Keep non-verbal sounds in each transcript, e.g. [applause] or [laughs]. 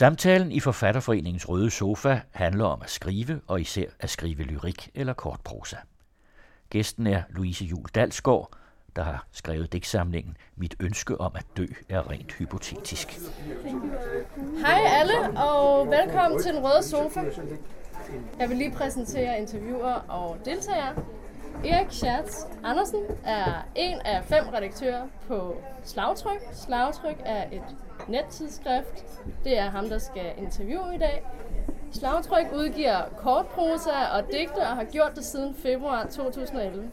Samtalen i Forfatterforeningens Røde Sofa handler om at skrive, og især at skrive lyrik eller kortprosa. Gæsten er Louise Jul Dalsgaard, der har skrevet digtsamlingen Mit ønske om at dø er rent hypotetisk. Hej alle, og velkommen til Den Røde Sofa. Jeg vil lige præsentere interviewer og deltagere. Erik Schertz Andersen er en af fem redaktører på Slagtryk. Slagtryk er et nettidsskrift. Det er ham, der skal interviewe i dag. Slagtryk udgiver kortprosa og digte og har gjort det siden februar 2011.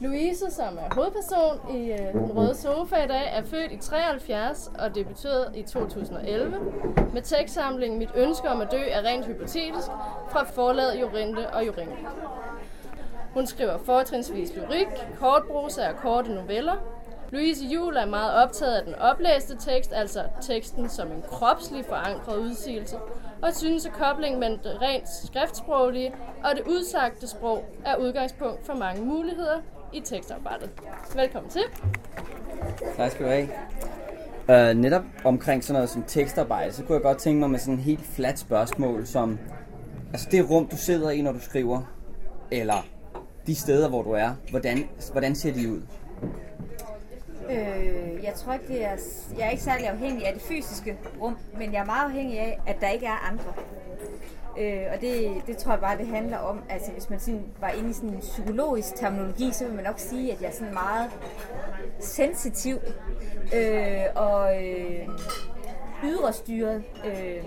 Louise, som er hovedperson i øh, Den Røde Sofa i dag, er født i 73 og debuterede i 2011 med tekstsamlingen Mit ønske om at dø er rent hypotetisk fra forlaget Jorinde og Jorinde. Hun skriver fortrinsvis lyrik, kortprosa og korte noveller. Louise Jul er meget optaget af den oplæste tekst, altså teksten som en kropslig forankret udsigelse, og synes, at koblingen mellem det rent skriftsproglige og det udsagte sprog er udgangspunkt for mange muligheder i tekstarbejdet. Velkommen til. Tak skal du have. Uh, netop omkring sådan noget som tekstarbejde, så kunne jeg godt tænke mig med sådan en helt fladt spørgsmål, som altså det rum, du sidder i, når du skriver, eller de steder, hvor du er, hvordan, hvordan ser de ud? Øh, jeg tror ikke, det er... Jeg er ikke særlig afhængig af det fysiske rum, men jeg er meget afhængig af, at der ikke er andre. Øh, og det, det tror jeg bare, det handler om. Altså, hvis man sådan var inde i sådan en psykologisk terminologi, så vil man nok sige, at jeg er sådan meget sensitiv øh, og øh, ydrestyret. Øh,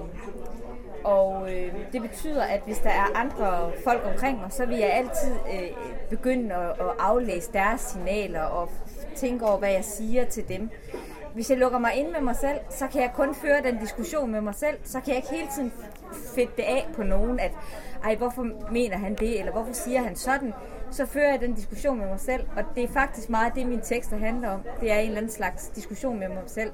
og øh, det betyder, at hvis der er andre folk omkring mig, så vil jeg altid øh, begynde at, at aflæse deres signaler og tænke over, hvad jeg siger til dem. Hvis jeg lukker mig ind med mig selv, så kan jeg kun føre den diskussion med mig selv. Så kan jeg ikke hele tiden fedte det af på nogen, at ej, hvorfor mener han det, eller hvorfor siger han sådan. Så fører jeg den diskussion med mig selv, og det er faktisk meget det, mine tekster handler om. Det er en eller anden slags diskussion med mig selv.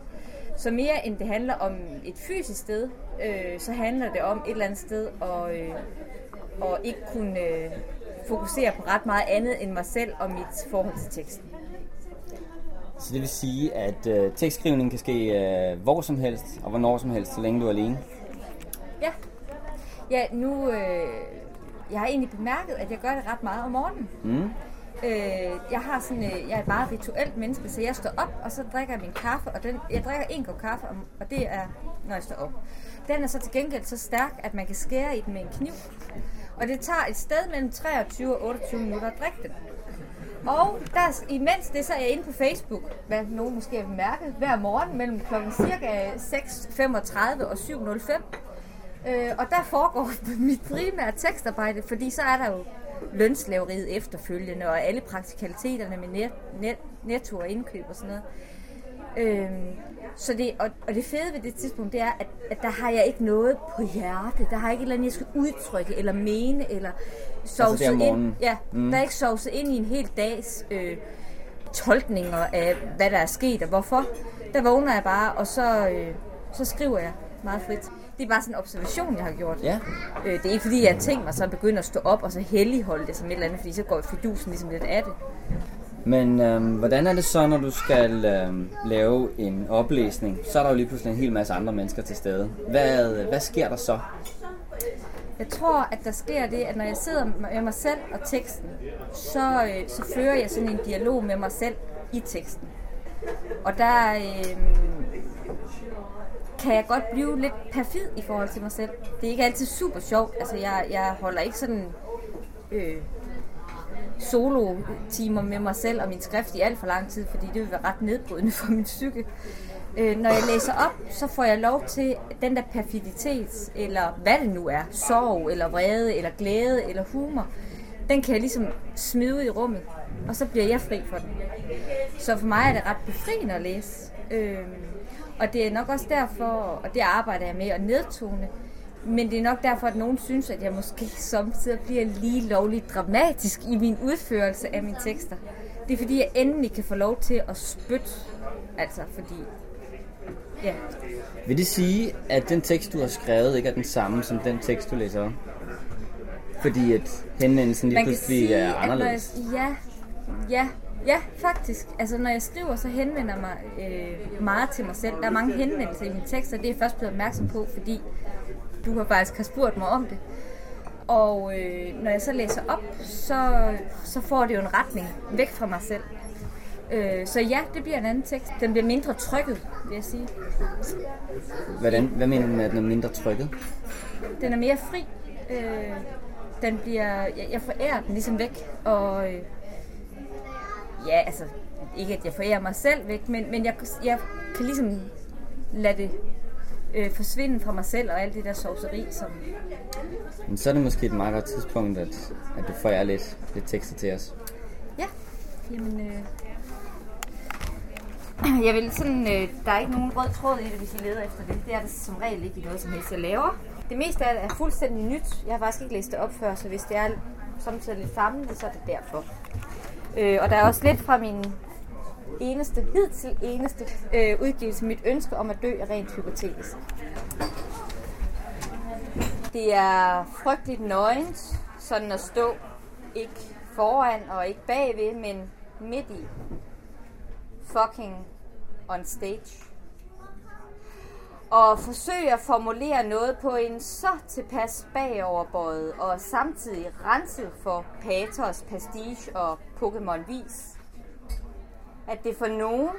Så mere end det handler om et fysisk sted, øh, så handler det om et eller andet sted og, øh, og ikke kunne øh, fokusere på ret meget andet end mig selv og mit forhold til teksten. Så det vil sige, at øh, tekstskrivning kan ske øh, hvor som helst og hvornår som helst, så længe du er alene? Ja. Ja, nu... Øh, jeg har egentlig bemærket, at jeg gør det ret meget om morgenen. Mm. Øh, jeg har sådan, øh, jeg er et meget rituelt menneske, så jeg står op, og så drikker jeg min kaffe, og den, jeg drikker en kop kaffe, og det er, når jeg står op. Den er så til gengæld så stærk, at man kan skære i den med en kniv. Og det tager et sted mellem 23 og 28 minutter at drikke den. Og der, imens det, så er jeg inde på Facebook, hvad nogen måske har mærket, hver morgen mellem klokken cirka 6.35 og 7.05. Øh, og der foregår [laughs] mit primære tekstarbejde, fordi så er der jo lønslaveriet efterfølgende, og alle praktikaliteterne med net, net, netto og indkøb og sådan noget. Øhm, så det, og, og det fede ved det tidspunkt, det er, at, at der har jeg ikke noget på hjertet. Der har jeg ikke et eller andet, jeg skal udtrykke, eller mene, eller sovse altså ind. Ja, mm. der er ikke sovset ind i en hel dags øh, tolkninger af, hvad der er sket og hvorfor. Der vågner jeg bare, og så, øh, så skriver jeg meget frit. Det er bare sådan en observation, jeg har gjort. Ja. Øh, det er ikke fordi, jeg har tænkt mig så at begynde at stå op og så helligholde det som et eller andet, fordi så går fidusen ligesom lidt af det. Men øhm, hvordan er det så, når du skal øhm, lave en oplæsning? Så er der jo lige pludselig en hel masse andre mennesker til stede. Hvad, hvad sker der så? Jeg tror, at der sker det, at når jeg sidder med mig selv og teksten, så, øh, så fører jeg sådan en dialog med mig selv i teksten. Og der øh, kan jeg godt blive lidt perfid i forhold til mig selv. Det er ikke altid super sjovt. Altså, jeg, jeg holder ikke sådan øh, solo-timer med mig selv og min skrift i alt for lang tid, fordi det vil være ret nedbrydende for min psyke. Øh, når jeg læser op, så får jeg lov til den der perfiditet, eller hvad det nu er, sorg, eller vrede, eller glæde, eller humor, den kan jeg ligesom smide ud i rummet, og så bliver jeg fri for den. Så for mig er det ret befriende at læse. Øh, og det er nok også derfor, og det arbejder jeg med at nedtone, men det er nok derfor, at nogen synes, at jeg måske samtidig bliver lige lovligt dramatisk i min udførelse af mine tekster. Det er fordi, jeg endelig kan få lov til at spytte. Altså, fordi... Ja. Vil det sige, at den tekst, du har skrevet, ikke er den samme som den tekst, du læser op? Fordi at henvendelsen lige pludselig sige, er anderledes? Jeg, ja, ja, Ja, faktisk. Altså, når jeg skriver, så henvender jeg mig øh, meget til mig selv. Der er mange henvendelser i mine tekster, det er jeg først blevet opmærksom på, fordi du har faktisk har spurgt mig om det. Og øh, når jeg så læser op, så, så får det jo en retning væk fra mig selv. Øh, så ja, det bliver en anden tekst. Den bliver mindre trykket, vil jeg sige. Hvordan, hvad mener du med, at den er mindre trykket? Den er mere fri. Øh, den bliver, jeg, jeg forærer den ligesom væk, og øh, ja, altså, ikke at jeg forærer mig selv væk, men, men jeg, jeg kan ligesom lade det øh, forsvinde fra mig selv og alt det der sovseri, som... Men så er det måske et meget godt tidspunkt, at, at du forærer lidt, lidt tekster til os. Ja, jamen... Øh, [clears throat] jeg vil sådan, øh, der er ikke nogen rød tråd i det, hvis I leder efter det. Det er det som regel ikke i noget som helst, jeg laver. Det meste af det er fuldstændig nyt. Jeg har faktisk ikke læst det op før, så hvis det er samtidig lidt samlet, så er det derfor. Øh, og der er også lidt fra min eneste, hidtil eneste øh, udgivelse, mit ønske om at dø er rent hypotetisk. Det er frygteligt nøgent, sådan at stå ikke foran og ikke bagved, men midt i. Fucking on stage. Og forsøge at formulere noget på en så tilpas bagoverbøjet og samtidig renset for patos, pastiche og Pokémon-vis. At det for nogen,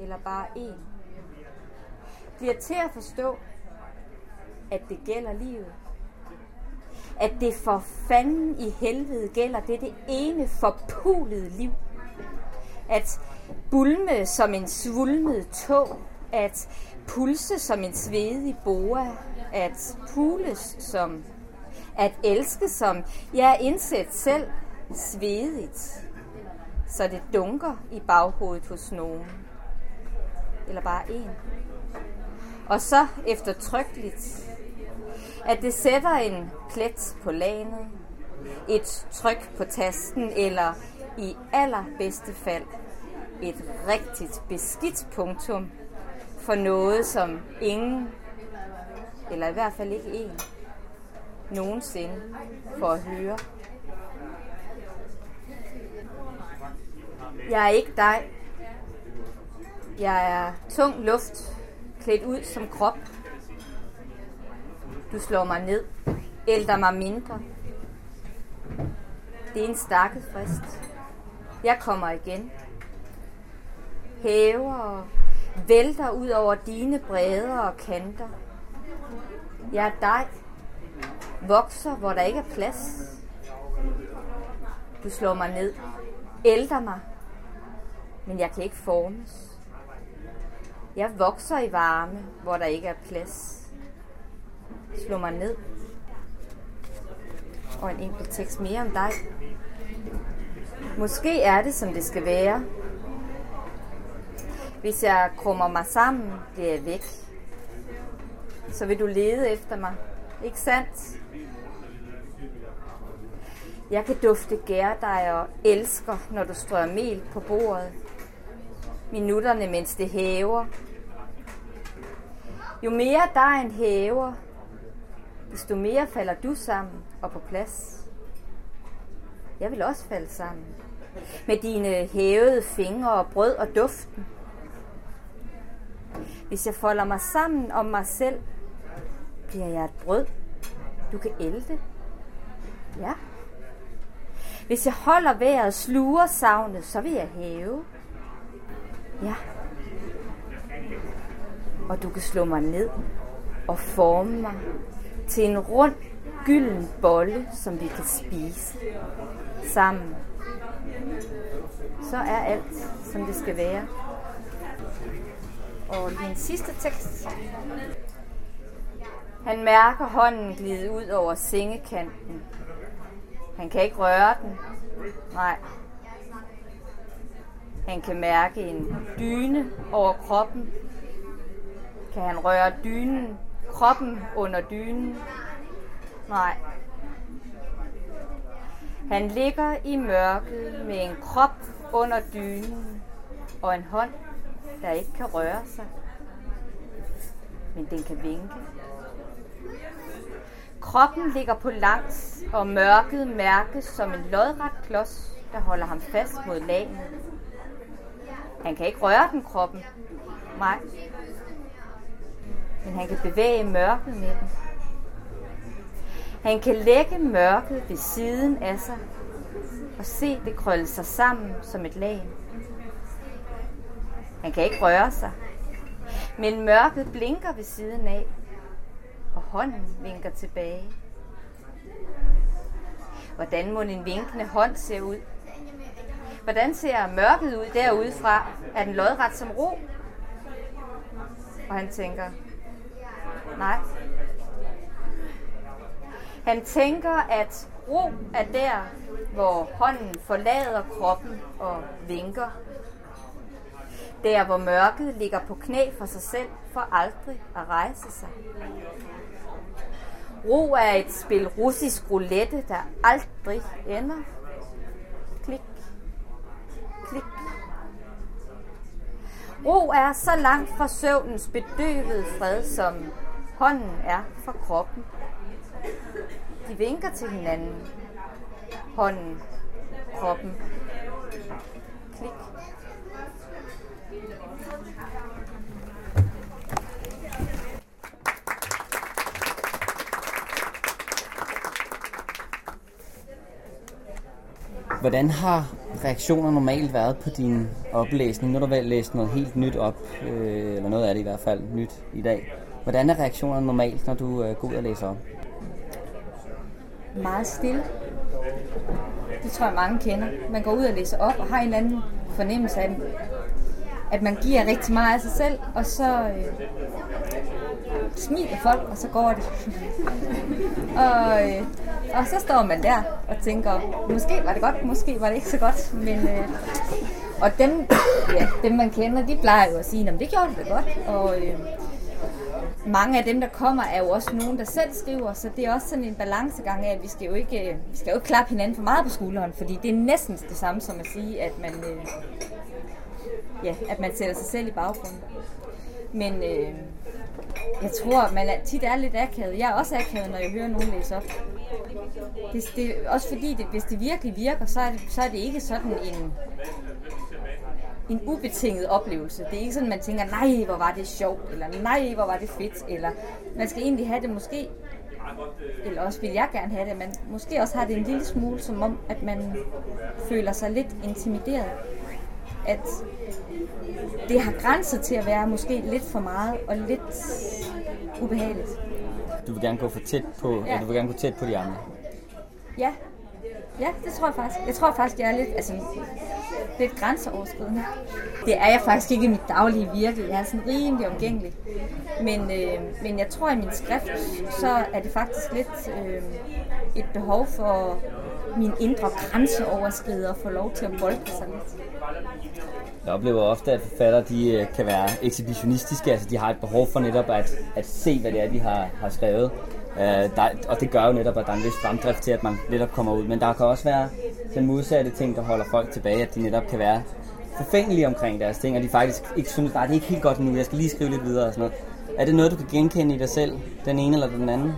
eller bare en, bliver til at forstå, at det gælder livet. At det for fanden i helvede gælder det, det ene forpulede liv. At bulme som en svulmet tog, at pulse som en svedig boa, at pules som, at elske som, ja, indsæt selv svedigt, så det dunker i baghovedet hos nogen. Eller bare en. Og så eftertrykkeligt, at det sætter en plet på lanet, et tryk på tasten, eller i allerbedste fald et rigtigt beskidt punktum for noget, som ingen, eller i hvert fald ikke en, nogensinde får at høre. Jeg er ikke dig. Jeg er tung luft, klædt ud som krop. Du slår mig ned, ælder mig mindre. Det er en stakket frist. Jeg kommer igen. Hæver og vælter ud over dine bredder og kanter. Jeg er dig. Vokser, hvor der ikke er plads. Du slår mig ned. Ælder mig. Men jeg kan ikke formes. Jeg vokser i varme, hvor der ikke er plads. Slå mig ned. Og en enkelt tekst mere om dig. Måske er det, som det skal være, hvis jeg krummer mig sammen, bliver jeg væk. Så vil du lede efter mig. Ikke sandt? Jeg kan dufte dig og elsker, når du strør mel på bordet. Minutterne, mens det hæver. Jo mere dejen hæver, desto mere falder du sammen og på plads. Jeg vil også falde sammen. Med dine hævede fingre og brød og duften. Hvis jeg folder mig sammen om mig selv, bliver jeg et brød, du kan ælte. Ja. Hvis jeg holder vejret og sluger savnet, så vil jeg hæve. Ja. Og du kan slå mig ned og forme mig til en rund, gylden bolle, som vi kan spise sammen. Så er alt, som det skal være. Og min sidste tekst. Han mærker hånden glide ud over sengekanten. Han kan ikke røre den. Nej. Han kan mærke en dyne over kroppen. Kan han røre dynen, kroppen under dynen? Nej. Han ligger i mørket med en krop under dynen og en hånd der ikke kan røre sig, men den kan vinke. Kroppen ligger på langs, og mørket mærkes som en lodret klods. der holder ham fast mod lagen. Han kan ikke røre den kroppen. Nej. Men han kan bevæge mørket med den. Han kan lægge mørket ved siden af sig og se det krølle sig sammen som et lag. Han kan ikke røre sig, men mørket blinker ved siden af, og hånden vinker tilbage. Hvordan må en vinkende hånd se ud? Hvordan ser mørket ud derudefra? Er den lodret som ro? Og han tænker, nej. Han tænker, at ro er der, hvor hånden forlader kroppen og vinker. Der, hvor mørket ligger på knæ for sig selv, for aldrig at rejse sig. Ro er et spil russisk roulette, der aldrig ender. Klik, klik. Ro er så langt fra søvnens bedøvede fred, som hånden er fra kroppen. De vinker til hinanden. Hånden, kroppen. Klik. Hvordan har reaktioner normalt været på din oplæsning? Nu har du vel læst noget helt nyt op, øh, eller noget af det i hvert fald nyt i dag. Hvordan er reaktionerne normalt, når du øh, går ud og læser op? Meget stille. Det tror jeg mange kender. Man går ud og læser op og har en eller anden fornemmelse af, at man giver rigtig meget af sig selv, og så øh, smiler folk, og så går det. og, øh, og så står man der og tænker, måske var det godt, måske var det ikke så godt, men... Øh, og dem, ja, dem man kender, de plejer jo at sige, at det gjorde det da godt, og... Øh, mange af dem, der kommer, er jo også nogen, der selv skriver, så det er også sådan en balancegang af, at vi skal jo ikke, øh, vi skal jo ikke klappe hinanden for meget på skulderen, fordi det er næsten det samme som at sige, at man, øh, ja, at man sætter sig selv i baggrunden. Men øh, jeg tror, at man tit er lidt akavet. Jeg er også akavet, når jeg hører nogen læse op. Det, det, også fordi, det, hvis det virkelig virker, så er det, så er det ikke sådan en, en ubetinget oplevelse. Det er ikke sådan, man tænker, nej, hvor var det sjovt, eller nej, hvor var det fedt, eller man skal egentlig have det måske, eller også vil jeg gerne have det, men måske også har det en lille smule som om, at man føler sig lidt intimideret. At det har grænser til at være måske lidt for meget og lidt ubehageligt. Du vil gerne gå for tæt på, ja. du vil gerne gå tæt på de andre. Ja, Ja, det tror jeg faktisk. Jeg tror faktisk, jeg er lidt, altså, lidt grænseoverskridende. Det er jeg faktisk ikke i mit daglige virke. Jeg er sådan rimelig omgængelig. Men, øh, men jeg tror, i min skrift, så er det faktisk lidt øh, et behov for min indre grænseoverskrider at få lov til at bolde sig lidt. Jeg oplever ofte, at forfattere de øh, kan være ekshibitionistiske, altså de har et behov for netop at, at se, hvad det er, de har, har skrevet. Uh, der, og det gør jo netop, at der er en vis fremdrift til, at man netop kommer ud. Men der kan også være den modsatte ting, der holder folk tilbage, at de netop kan være forfængelige omkring deres ting, og de faktisk ikke synes, at det er ikke helt godt nu, jeg skal lige skrive lidt videre og sådan noget. Er det noget, du kan genkende i dig selv, den ene eller den anden?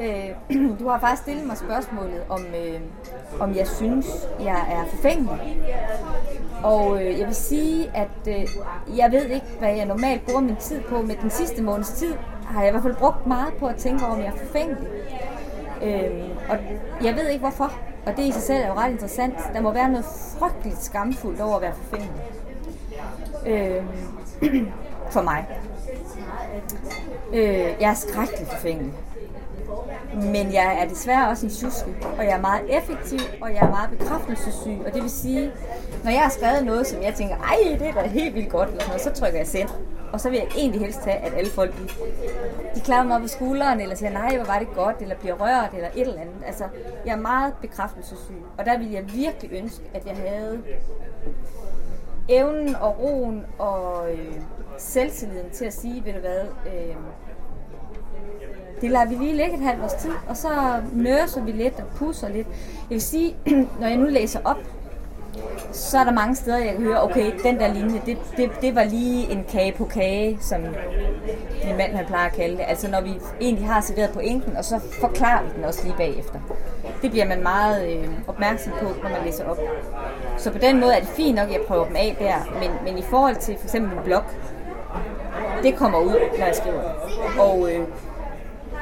Øh, [clears throat] du har faktisk stillet mig spørgsmålet, om, øh, om jeg synes, jeg er forfængelig. Og øh, jeg vil sige, at øh, jeg ved ikke, hvad jeg normalt bruger min tid på. men den sidste måneds tid har jeg i hvert fald brugt meget på at tænke over, om jeg er forfængelig. Øh, og jeg ved ikke hvorfor, og det i sig selv er jo ret interessant. Der må være noget frygteligt skamfuldt over at være forfængelig. Øh, [clears throat] for mig. Øh, jeg er skrækkelig forfængelig. Men jeg er desværre også en suske, og jeg er meget effektiv, og jeg er meget bekræftelsessyg. Og det vil sige, når jeg har skrevet noget, som jeg tænker, ej, det er da helt vildt godt, eller sådan noget, så trykker jeg send. Og så vil jeg egentlig helst have, at alle folk, de, de klarer mig på skulderen, eller siger, nej, hvor var det godt, eller bliver rørt, eller et eller andet. Altså, jeg er meget bekræftelsessyg, og der vil jeg virkelig ønske, at jeg havde evnen og roen og øh, selvtilliden til at sige, ved du hvad, øh, det lader vi lige ligge et halvt års tid, og så nørser vi lidt og pusser lidt. Jeg vil sige, [clears throat] når jeg nu læser op, så er der mange steder, jeg kan høre, okay, den der linje, det, det, det var lige en kage på kage, som min mand han plejer at kalde det. Altså når vi egentlig har serveret på enken, og så forklarer vi den også lige bagefter. det bliver man meget øh, opmærksom på, når man læser op. Så på den måde er det fint nok, at jeg prøver dem af der, men, men i forhold til for eksempel en blog, det kommer ud, når jeg skriver. Og, øh,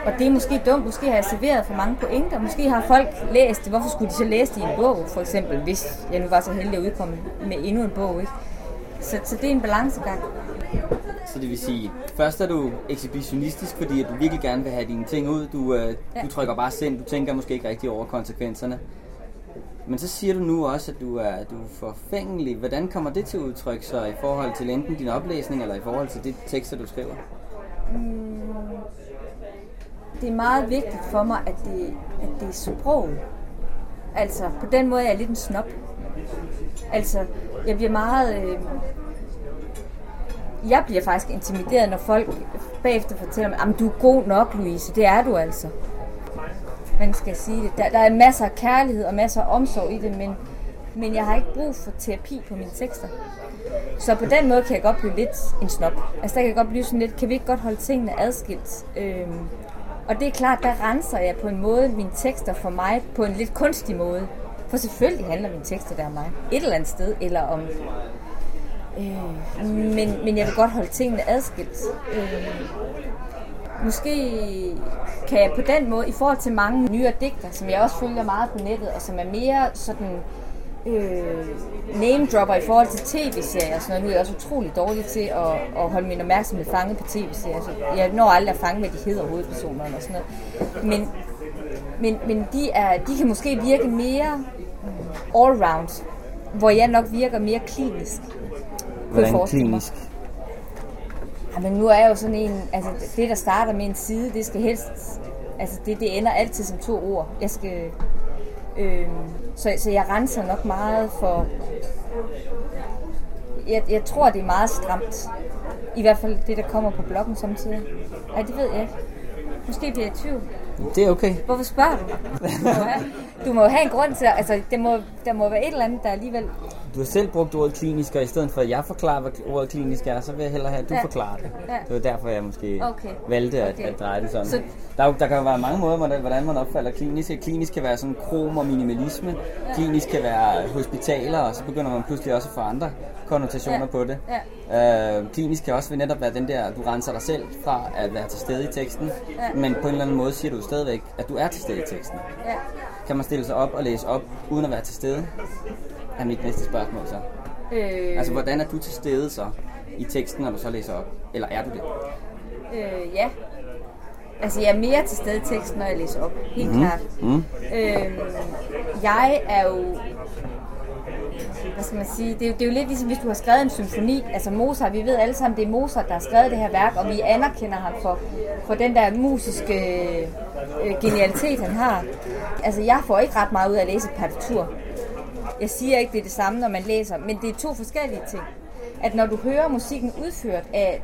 og det er måske dumt, måske har jeg serveret for mange pointer, måske har folk læst det, hvorfor skulle de så læse det i en bog, for eksempel, hvis jeg nu var så heldig at udkomme med endnu en bog, ikke? Så, så det er en balancegang. Så det vil sige, først er du ekshibitionistisk, fordi at du virkelig gerne vil have dine ting ud. Du, øh, Ja. du trykker bare send, du tænker måske ikke rigtig over konsekvenserne. Men så siger du nu også, at du er, du er forfængelig. Hvordan kommer det til udtryk så i forhold til enten din oplæsning, eller i forhold til de tekster, du skriver? Det er meget vigtigt for mig, at det, at det er sprog. Altså, på den måde er jeg lidt en snop. Altså, jeg bliver meget... Øh, jeg bliver faktisk intimideret, når folk bagefter fortæller mig, at du er god nok, Louise. Det er du altså. Man skal sige det. Der, der er masser af kærlighed og masser af omsorg i det, men, men jeg har ikke brug for terapi på mine tekster. Så på den måde kan jeg godt blive lidt en snop. Altså der kan jeg godt blive sådan lidt, kan vi ikke godt holde tingene adskilt? Øhm, og det er klart, der renser jeg på en måde mine tekster for mig på en lidt kunstig måde. For selvfølgelig handler mine tekster der om mig. Et eller andet sted, eller om... Øh, men, men jeg vil godt holde tingene adskilt. Øh, måske kan jeg på den måde, i forhold til mange nyere digter, som jeg også følger meget på nettet, og som er mere sådan øh, name dropper i forhold til tv-serier og sådan noget. Nu er jeg også utrolig dårlig til at, at holde min opmærksomhed fanget på tv-serier. Så jeg når aldrig at fange, hvad de hedder hovedpersonerne og sådan noget. Men, men, men de, er, de kan måske virke mere all-round, hvor jeg nok virker mere klinisk. Hvordan klinisk? Ja, men nu er jeg jo sådan en, altså det der starter med en side, det skal helst, altså det, det ender altid som to ord. Jeg skal, øh, så, så jeg renser nok meget for, jeg, jeg tror det er meget stramt. I hvert fald det, der kommer på bloggen samtidig. Ja, det ved jeg ikke. Måske bliver jeg i tvivl. Det er okay. Hvorfor spørger du? Du må, have, du må jo have en grund til, altså det må, der må være et eller andet, der alligevel Du har selv brugt ordet klinisk, og i stedet for at jeg forklarer, hvad ordet klinisk er, så vil jeg hellere have, at du Ja. forklarer det. Ja. Det var derfor, jeg måske Okay. valgte at, Okay. at dreje det sådan. Så- Der, er der kan jo være mange måder, hvordan, man opfatter klinisk. Klinisk kan være sådan krom og minimalisme. Klinisk kan være hospitaler, og så begynder man pludselig også at få andre konnotationer Ja. på det. Øh, klinisk kan også netop være den der, du renser dig selv fra at være til stede i teksten, Ja. men på en eller anden måde siger du stadigvæk, at du er til stede i teksten. ja, Kan man stille sig op og læse op, uden at være til stede? Er mit næste spørgsmål så. øh, Altså, hvordan er du til stede så i teksten, når du så læser op? Eller er du det? Øh, ja. Altså, jeg er mere til stede i teksten, når jeg læser op. Helt mm. klart. Mm. Øh, jeg er jo... Hvad skal man sige? Det er, jo, det er jo lidt ligesom, hvis du har skrevet en symfoni. Altså Mozart, vi ved alle sammen, det er Mozart, der har skrevet det her værk, og vi anerkender ham for, for den der musiske øh, genialitet, han har. Altså, jeg får ikke ret meget ud af at læse et partitur. Jeg siger ikke, det er det samme, når man læser, men det er to forskellige ting. At når du hører musikken udført af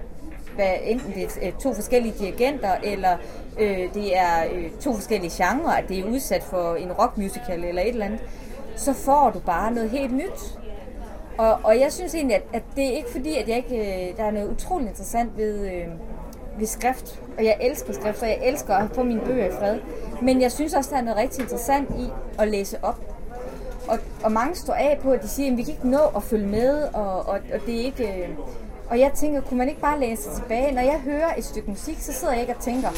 hvad, enten det er øh, to forskellige dirigenter, eller øh, det er øh, to forskellige genrer, at det er udsat for en rockmusical eller et eller andet, så får du bare noget helt nyt. Og, og jeg synes egentlig, at, at det er ikke fordi, at jeg ikke, øh, der er noget utroligt interessant ved, øh, ved skrift. Og jeg elsker skrift, og jeg elsker at få mine bøger i fred. Men jeg synes også, der er noget rigtig interessant i at læse op. Og, og mange står af på, at de siger, at vi kan ikke nå at følge med, og, og, og det er ikke... Øh, og jeg tænker, kunne man ikke bare læse sig tilbage? Når jeg hører et stykke musik, så sidder jeg ikke og tænker,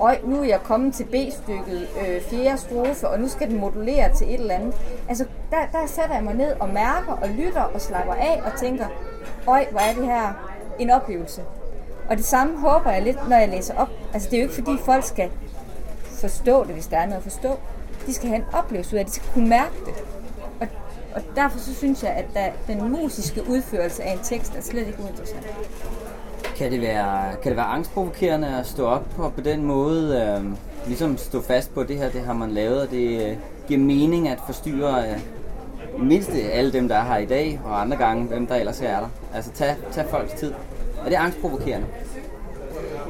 øj, nu er jeg kommet til B-stykket, øh, fjerde strofe, og nu skal den modulere til et eller andet. Altså, der, der sætter jeg mig ned og mærker og lytter og slapper af og tænker, øj, hvor er det her en oplevelse. Og det samme håber jeg lidt, når jeg læser op. Altså, det er jo ikke fordi folk skal forstå det, hvis der er noget at forstå. De skal have en oplevelse ud af det, de skal kunne mærke det. Og, derfor så synes jeg, at der, den musiske udførelse af en tekst er slet ikke uinteressant. Kan det være, kan det være angstprovokerende at stå op og på den måde øh, ligesom stå fast på det her, det har man lavet, og det øh, giver mening at forstyrre øh, mindst alle dem, der er her i dag, og andre gange, hvem der ellers er der. Altså tag, tag folks tid. Er det angstprovokerende?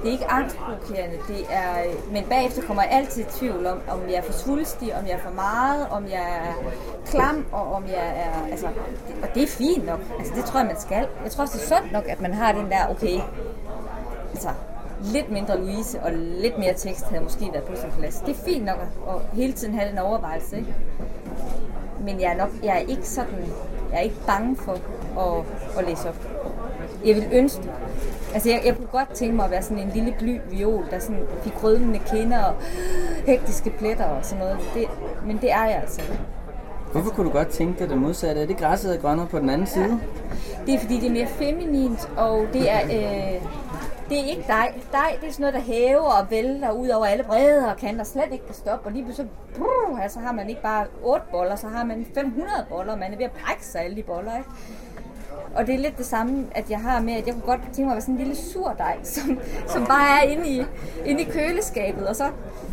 Det er ikke angstprovokerende, det er, men bagefter kommer jeg altid i tvivl om, om jeg er for svulstig, om jeg er for meget, om jeg er klam, og om jeg er, altså, det, og det er fint nok, altså det tror jeg, man skal. Jeg tror også, det er sundt nok, at man har den der, okay, altså, lidt mindre Louise og lidt mere tekst havde måske været på sin plads. Det er fint nok at, at hele tiden have den overvejelse, ikke? Men jeg er, nok, jeg er ikke sådan, jeg er ikke bange for at, at læse op. Jeg vil ønske. Altså, jeg, jeg kunne godt tænke mig at være sådan en lille bly viol, der sådan fik rødmende kinder og hektiske pletter og sådan noget. Det, men det er jeg altså. Hvorfor kunne du godt tænke dig det modsatte? Er det græsset er grønnere på den anden side? Det er fordi, det er mere feminint, og det er, øh, det er ikke dig. Dig, det er sådan noget, der hæver og vælter ud over alle bredder og kanter, slet ikke kan stoppe. Og lige pludselig, brrr, altså har man ikke bare 8 boller, så har man 500 boller, og man er ved at brække sig alle de boller, ikke? Og det er lidt det samme, at jeg har med, at jeg kunne godt tænke mig at være sådan en lille surdej, som, som bare er inde i, inde i køleskabet, og så,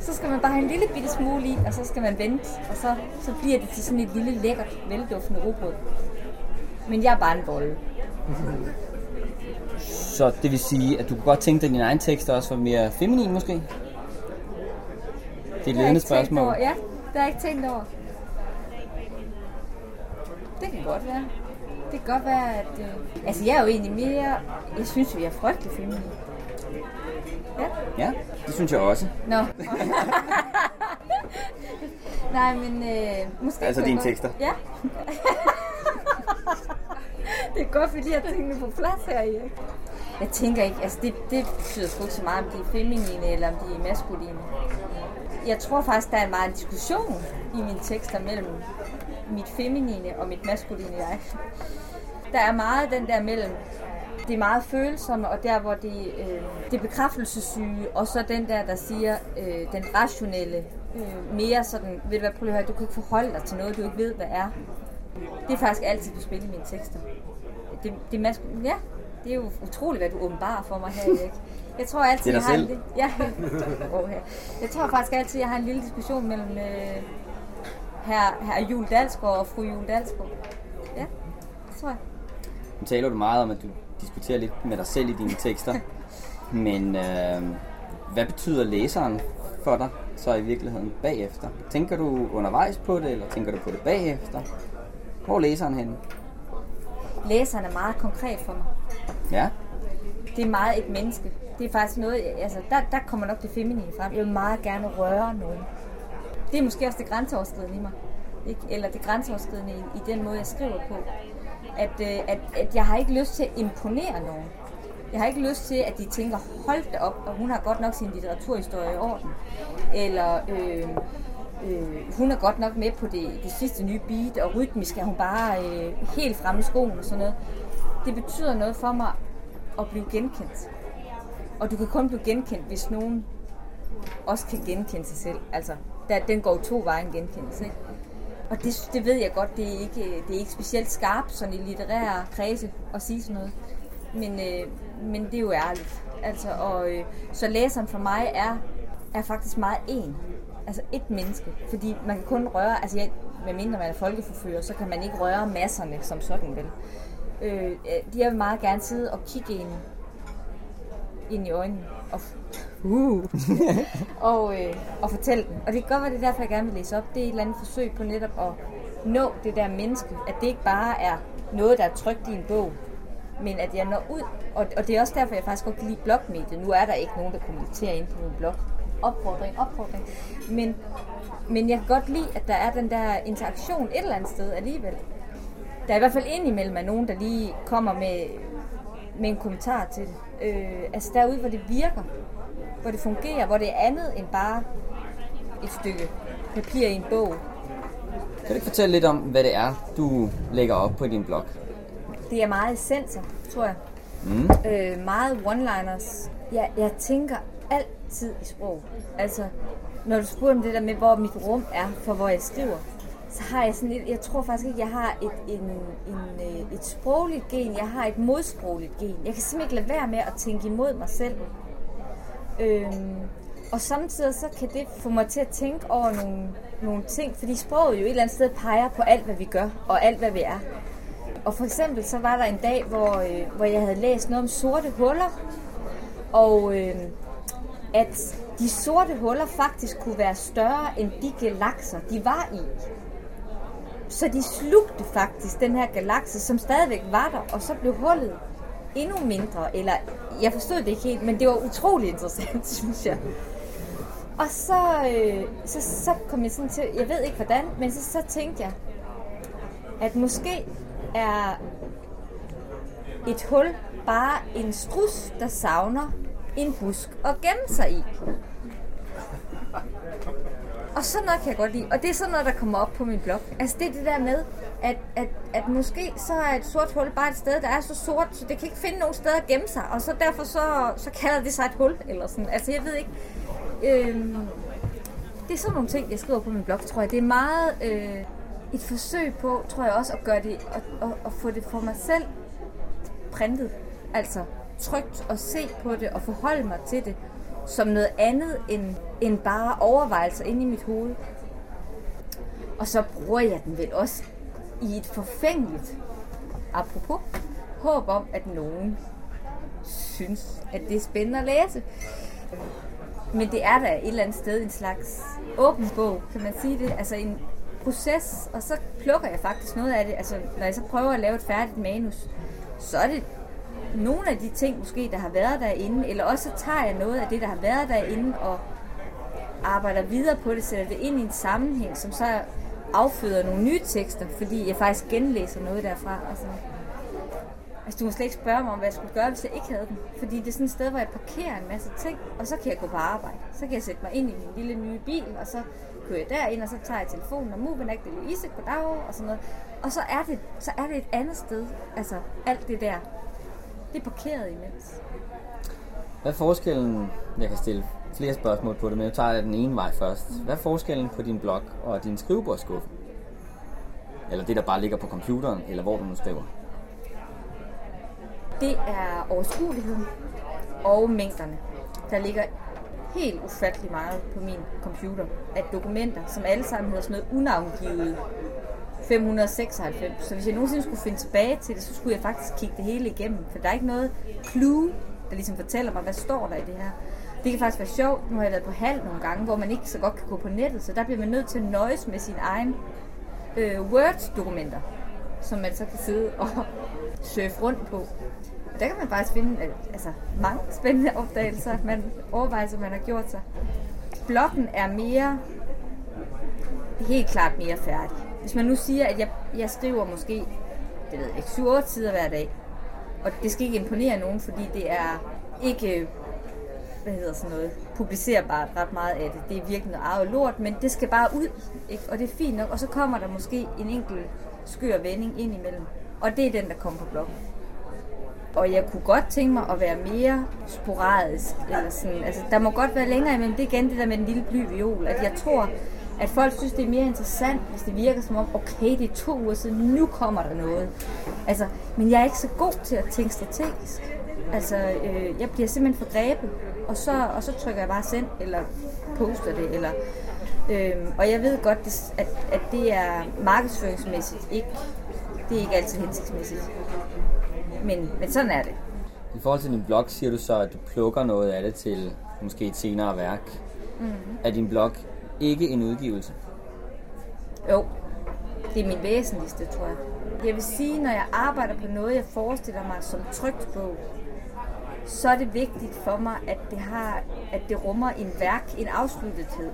så skal man bare have en lille bitte smule i, og så skal man vente, og så, så bliver det til sådan et lille lækkert, velduftende rugbrød. Men jeg er bare en bolle. [laughs] Så det vil sige, at du kunne godt tænke dig, at din egen tekst også var mere feminin måske? Det er et ledende spørgsmål. over. Ja, det har jeg ikke tænkt over. Det kan godt være. Det kan godt være, at... Øh... Altså, jeg er jo egentlig mere... Jeg synes jo, jeg er frygtelig feminin. Ja. Ja, det synes jeg også. Nå. [laughs] Nej, men øh, måske... Altså dine tekster? Ja. [laughs] det er godt, fordi jeg tingene på plads her, Erik. Jeg tænker ikke, altså det, det betyder sgu ikke så meget, om de er feminine eller om de er maskuline. Jeg tror faktisk, der er meget diskussion i mine tekster mellem mit feminine og mit maskuline jeg. Der er meget den der mellem det er meget følsomme, og der hvor det, øh, det er bekræftelsessyge, og så den der, der siger øh, den rationelle, øh, mere sådan, ved du hvad, prøv lige at høre, du kan ikke forholde dig til noget, du ikke ved, hvad er. Det er faktisk altid på spil i mine tekster. Det, det er masku- ja, det er jo utroligt, hvad du åbenbarer for mig her, Erik. Jeg tror altid, jeg har en [laughs] ja. Jeg tror faktisk altid, jeg har en lille diskussion mellem øh, her, her Jul Dalsgaard og fru Jul Dalsgaard. Ja, det tror jeg. Nu taler du meget om, at du diskuterer lidt med dig selv i dine tekster. [laughs] Men øh, hvad betyder læseren for dig så i virkeligheden bagefter? Tænker du undervejs på det, eller tænker du på det bagefter? Hvor er læseren henne? Læseren er meget konkret for mig. Ja, Det er meget et menneske. Det er faktisk noget, altså der, der kommer nok det feminine frem. Jeg vil meget gerne røre nogen. Det er måske også det grænseoverskridende i mig. Ikke? Eller det grænseoverskridende i, i den måde, jeg skriver på. At, øh, at, at jeg har ikke lyst til at imponere nogen. Jeg har ikke lyst til, at de tænker, hold da op, og hun har godt nok sin litteraturhistorie i orden. Eller øh, øh, hun er godt nok med på det, det sidste nye beat, og rytmisk er hun bare øh, helt fremme i skoen og sådan noget. Det betyder noget for mig at blive genkendt. Og du kan kun blive genkendt, hvis nogen også kan genkende sig selv. Altså, der, den går to veje en genkendelse, ikke? Og det, det ved jeg godt, det er, ikke, det er ikke specielt skarpt sådan i litterære kredse at sige sådan noget. Men, øh, men det er jo ærligt. Altså, og, øh, så læseren for mig er, er faktisk meget en. Altså et menneske. Fordi man kan kun røre, altså jeg, medmindre man er folkeforfører, så kan man ikke røre masserne som sådan, vel? Øh, øh de vil meget gerne sidde og kigge ind, ind i øjnene og, uh, [laughs] og, øh, og fortælle den. Og det kan godt være, det er derfor, jeg gerne vil læse op. Det er et eller andet forsøg på netop at nå det der menneske. At det ikke bare er noget, der er trygt i en bog, men at jeg når ud. Og, og det er også derfor, jeg faktisk godt kan lide blogmediet. Nu er der ikke nogen, der kommenterer ind på min blog. Opfordring, opfordring. Men, men jeg kan godt lide, at der er den der interaktion et eller andet sted alligevel. Der er i hvert fald indimellem er nogen, der lige kommer med, med en kommentar til det. Øh, altså derude, hvor det virker, hvor det fungerer, hvor det er andet end bare et stykke papir i en bog. kan du ikke fortælle lidt om, hvad det er, du lægger op på din blog? Det er meget essenser, tror jeg. Mm. Øh, meget one-liners. Jeg, jeg tænker altid i sprog. Altså, når du spurgte om det der med, hvor mit rum er, for hvor jeg skriver, så har jeg sådan lidt, jeg tror faktisk ikke, jeg har et, en, en, øh, et sprogligt gen, jeg har et modsprogligt gen. Jeg kan simpelthen ikke lade være med at tænke imod mig selv. Øhm, og samtidig så kan det få mig til at tænke over nogle, nogle ting, fordi sproget jo et eller andet sted peger på alt, hvad vi gør, og alt, hvad vi er. Og for eksempel så var der en dag, hvor, øh, hvor jeg havde læst noget om sorte huller, og øh, at de sorte huller faktisk kunne være større end de galakser, de var i. Så de slugte faktisk den her galakse, som stadigvæk var der, og så blev hullet endnu mindre, eller jeg forstod det ikke helt, men det var utrolig interessant, [laughs] synes jeg. Og så, øh, så, så kom jeg sådan til, jeg ved ikke hvordan, men så, så tænkte jeg, at måske er et hul bare en strus, der savner en busk at gemme sig i. Og sådan noget kan jeg godt lide. Og det er sådan noget, der kommer op på min blog. Altså det er det der med, at, at, at måske så er et sort hul bare et sted, der er så sort, så det kan ikke finde nogen steder at gemme sig. Og så derfor så, så kalder det sig et hul. Eller sådan. Altså jeg ved ikke. Øhm, det er sådan nogle ting, jeg skriver på min blog, tror jeg. Det er meget øh, et forsøg på, tror jeg også, at gøre det, at, at, at få det for mig selv printet. Altså trygt at se på det og forholde mig til det som noget andet end, end bare overvejelser inde i mit hoved. Og så bruger jeg den vel også i et forfængeligt, apropos, håb om, at nogen synes, at det er spændende at læse. Men det er da et eller andet sted en slags åben bog, kan man sige det. Altså en proces, og så plukker jeg faktisk noget af det. Altså når jeg så prøver at lave et færdigt manus, så er det nogle af de ting måske, der har været derinde, eller også tager jeg noget af det, der har været derinde, og arbejder videre på det, sætter det ind i en sammenhæng, som så afføder nogle nye tekster, fordi jeg faktisk genlæser noget derfra. Altså, altså du må slet ikke spørge mig om, hvad jeg skulle gøre, hvis jeg ikke havde den. Fordi det er sådan et sted, hvor jeg parkerer en masse ting, og så kan jeg gå på arbejde. Så kan jeg sætte mig ind i min lille nye bil, og så kører jeg derind, og så tager jeg telefonen og moving det Louise, goddag, og sådan noget. Og så er, det, så er det et andet sted, altså alt det der. Det er parkeret imens. Hvad er forskellen, jeg kan stille flere spørgsmål på det, men jeg tager den ene vej først. Hvad er forskellen på din blog og din skrivebordsskuffe? Eller det, der bare ligger på computeren, eller hvor du nu skriver? Det er overskueligheden og mængderne. Der ligger helt ufattelig meget på min computer af dokumenter, som alle sammen hedder sådan noget unavngivet 596. Så hvis jeg nogensinde skulle finde tilbage til det, så skulle jeg faktisk kigge det hele igennem. For der er ikke noget clue, der ligesom fortæller mig, hvad står der i det her. Det kan faktisk være sjovt. Nu har jeg været på halv nogle gange, hvor man ikke så godt kan gå på nettet, så der bliver man nødt til at nøjes med sin egen øh, Word-dokumenter, som man så kan sidde og [laughs] surfe rundt på. Og der kan man faktisk finde øh, altså, mange spændende opdagelser, man overvejelser, man har gjort sig. Bloggen er mere, helt klart mere færdig. Hvis man nu siger, at jeg, jeg skriver måske, det ved jeg ikke, 7-8 sider hver dag, og det skal ikke imponere nogen, fordi det er ikke hvad hedder sådan noget, publicerbart ret meget af det. Det er virkelig noget arvet lort, men det skal bare ud, ikke? og det er fint nok. Og så kommer der måske en enkelt skør vending ind imellem. Og det er den, der kommer på bloggen. Og jeg kunne godt tænke mig at være mere sporadisk. Eller sådan. Altså, der må godt være længere imellem. Det er igen det der med den lille bly viol. At jeg tror, at folk synes, det er mere interessant, hvis det virker som om, okay, det er to uger siden, nu kommer der noget. Altså, men jeg er ikke så god til at tænke strategisk. Altså, øh, jeg bliver simpelthen for grebet, og så, og så trykker jeg bare send, eller poster det, eller... Øh, og jeg ved godt, at, at det er markedsføringsmæssigt ikke, det er ikke altid hensigtsmæssigt. Men, men sådan er det. I forhold til din blog siger du så, at du plukker noget af det til måske et senere værk. Mm. Er din blog ikke en udgivelse? Jo, det er min væsentligste, tror jeg. Jeg vil sige, når jeg arbejder på noget, jeg forestiller mig som trygt bog, så er det vigtigt for mig, at det, har, at det rummer en værk, en afsluttethed.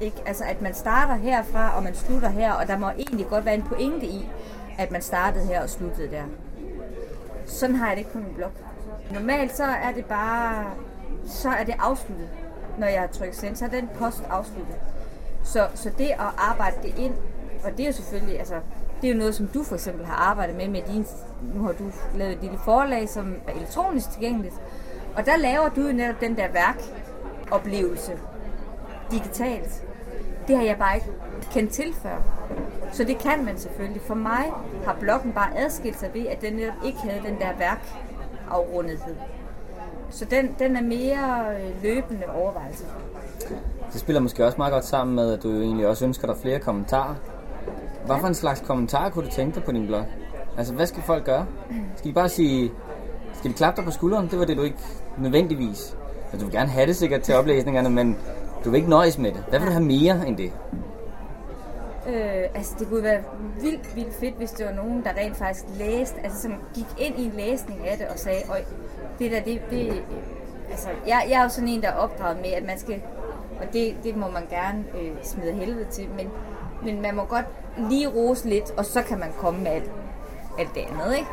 Ikke? Altså, at man starter herfra, og man slutter her, og der må egentlig godt være en pointe i, at man startede her og sluttede der. Sådan har jeg det ikke på min blog. Normalt så er det bare, så er det afsluttet, når jeg har trykket send, så er den post afsluttet. Så, så det at arbejde det ind, og det er jo selvfølgelig, altså, det er jo noget, som du for eksempel har arbejdet med med din, nu har du lavet et lille forlag, som er elektronisk tilgængeligt, og der laver du jo netop den der værkoplevelse digitalt. Det har jeg bare ikke kendt til før. Så det kan man selvfølgelig. For mig har bloggen bare adskilt sig ved, at den netop ikke havde den der værkafrundethed. Så den, den er mere øh, løbende overvejelse. Det spiller måske også meget godt sammen med, at du egentlig også ønsker dig flere kommentarer. Hvad for en slags kommentarer kunne du tænke dig på din blog? Altså, hvad skal folk gøre? Skal de bare sige, skal de klappe dig på skulderen? Det var det, du ikke nødvendigvis. Altså, du vil gerne have det sikkert til oplæsningerne, men du vil ikke nøjes med det. Hvad vil du have mere end det? Øh, altså det kunne være vildt, vildt fedt, hvis det var nogen, der rent faktisk læste, altså som gik ind i en læsning af det og sagde, Øj, det der, det, det altså jeg, jeg er jo sådan en, der er opdraget med, at man skal, og det, det må man gerne øh, smide helvede til, men, men man må godt lige rose lidt, og så kan man komme med alt, alt det andet, ikke?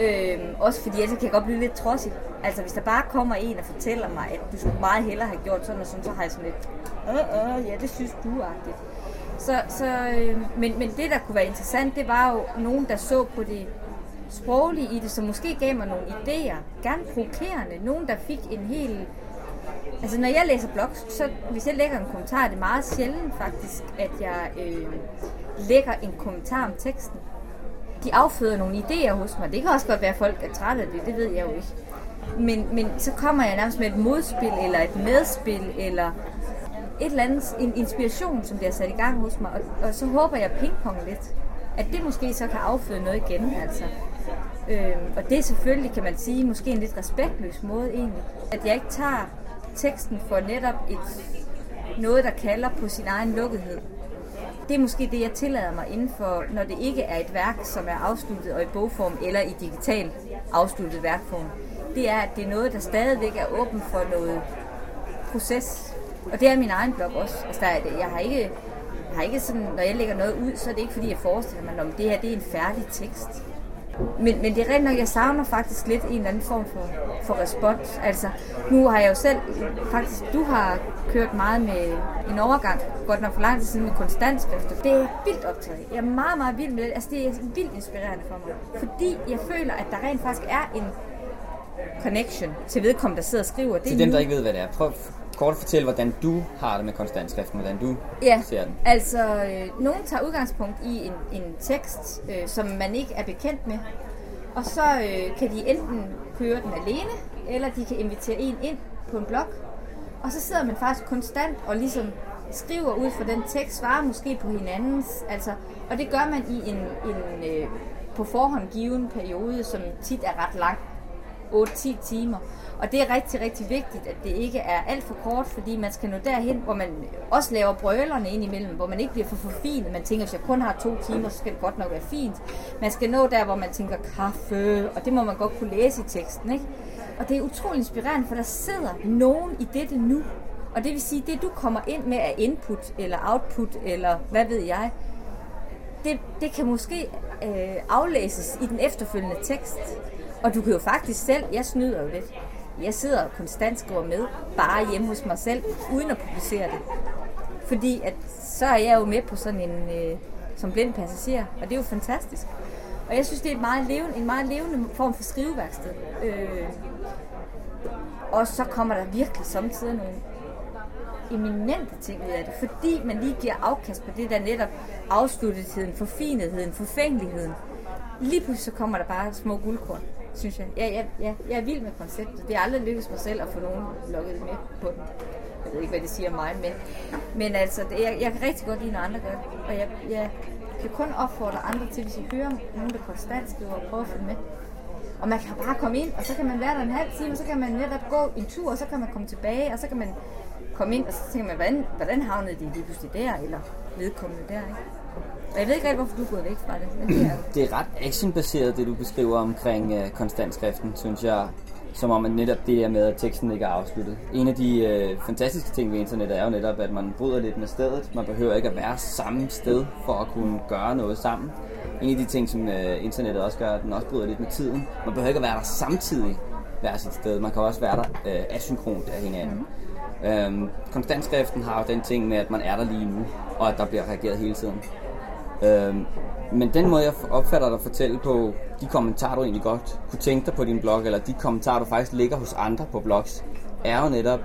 Øh, også fordi ellers kan jeg godt blive lidt trodsig. Altså hvis der bare kommer en og fortæller mig, at du skulle meget hellere have gjort sådan og sådan, så har jeg sådan lidt, øh, øh, ja, det synes du-agtigt. Så, så, øh, men, men det, der kunne være interessant, det var jo nogen, der så på det sproglige i det, som måske gav mig nogle idéer, gerne provokerende. Nogen, der fik en hel... Altså, når jeg læser blogs, så hvis jeg lægger en kommentar, er det meget sjældent faktisk, at jeg øh, lægger en kommentar om teksten. De afføder nogle idéer hos mig. Det kan også godt være, at folk er trætte af det, det ved jeg jo ikke. Men, men så kommer jeg nærmest med et modspil, eller et medspil, eller et eller andet, en inspiration, som bliver sat i gang hos mig, og, og så håber jeg pingpong lidt, at det måske så kan afføde noget igen, altså. Øhm, og det er selvfølgelig, kan man sige, måske en lidt respektløs måde egentlig, at jeg ikke tager teksten for netop et, noget, der kalder på sin egen lukkethed. Det er måske det, jeg tillader mig inden for, når det ikke er et værk, som er afsluttet og i bogform eller i digital afsluttet værkform. Det er, at det er noget, der stadigvæk er åben for noget proces, og det er min egen blog også. Altså, der er det. Jeg har ikke, jeg har ikke sådan, når jeg lægger noget ud, så er det ikke fordi, jeg forestiller mig, at det her det er en færdig tekst. Men, men det er rent nok, jeg savner faktisk lidt en eller anden form for, for respons. Altså, nu har jeg jo selv, faktisk, du har kørt meget med en overgang, godt nok for lang tid siden med konstantskrifter. Det er vildt optaget. Jeg er meget, meget vild med det. Altså, det er vildt inspirerende for mig. Fordi jeg føler, at der rent faktisk er en connection til vedkommende, der sidder og skriver. Det til dem, nu. der ikke ved, hvad det er. Prøv kort fortælle, hvordan du har det med konstantskriften, hvordan du ja, ser den. altså øh, nogen tager udgangspunkt i en, en tekst, øh, som man ikke er bekendt med, og så øh, kan de enten køre den alene, eller de kan invitere en ind på en blog, og så sidder man faktisk konstant og ligesom skriver ud fra den tekst, svarer måske på hinandens, altså, og det gør man i en, en øh, på forhånd given periode, som tit er ret lang, 8-10 timer. Og det er rigtig, rigtig vigtigt, at det ikke er alt for kort, fordi man skal nå derhen, hvor man også laver brølerne ind imellem, hvor man ikke bliver for forfinet. Man tænker, hvis jeg kun har to timer, så skal det godt nok være fint. Man skal nå der, hvor man tænker kaffe, og det må man godt kunne læse i teksten. Ikke? Og det er utrolig inspirerende, for der sidder nogen i dette nu. Og det vil sige, det du kommer ind med af input, eller output, eller hvad ved jeg, det, det kan måske øh, aflæses i den efterfølgende tekst. Og du kan jo faktisk selv, jeg snyder jo lidt, jeg sidder og konstant skriver med, bare hjemme hos mig selv, uden at publicere det. Fordi at, så er jeg jo med på sådan en, øh, som blind passager, og det er jo fantastisk. Og jeg synes, det er et meget levende, en meget levende form for skriveværksted. Øh, og så kommer der virkelig samtidig nogle eminente ting ud af det, fordi man lige giver afkast på det der netop afsluttetheden, forfinetheden, forfængeligheden. Lige pludselig så kommer der bare små guldkorn synes jeg. Ja, ja, jeg, jeg er vild med konceptet. Det er aldrig lykkedes mig selv at få nogen lukket med på den. Jeg ved ikke, hvad det siger om mig, men, men altså, det, jeg, jeg kan rigtig godt lide, når andre gør det. Og jeg, jeg kan kun opfordre andre til, hvis I hører nogen, der konstant skriver og prøver at følge med. Og man kan bare komme ind, og så kan man være der en halv time, og så kan man netop gå en tur, og så kan man komme tilbage, og så kan man komme ind, og så tænker man, hvordan, hvordan havnede de lige pludselig der, eller vedkommende der, ikke? Og jeg ved ikke rigtig, hvorfor du er gået væk fra det. Men det, er... det er ret actionbaseret, det du beskriver omkring uh, konstantskriften, synes jeg. Som om at netop det er med, at teksten ikke er afsluttet. En af de uh, fantastiske ting ved internettet er jo netop, at man bryder lidt med stedet. Man behøver ikke at være samme sted for at kunne gøre noget sammen. En af de ting, som uh, internettet også gør, at den også bryder lidt med tiden. Man behøver ikke at være der samtidig hver sit sted. Man kan også være der uh, asynkront af hinanden. Mm. Øhm, konstantskriften har jo den ting med, at man er der lige nu, og at der bliver reageret hele tiden. Øhm, men den måde, jeg opfatter dig fortælle på, de kommentarer, du egentlig godt kunne tænke dig på din blog, eller de kommentarer, du faktisk ligger hos andre på blogs, er jo netop,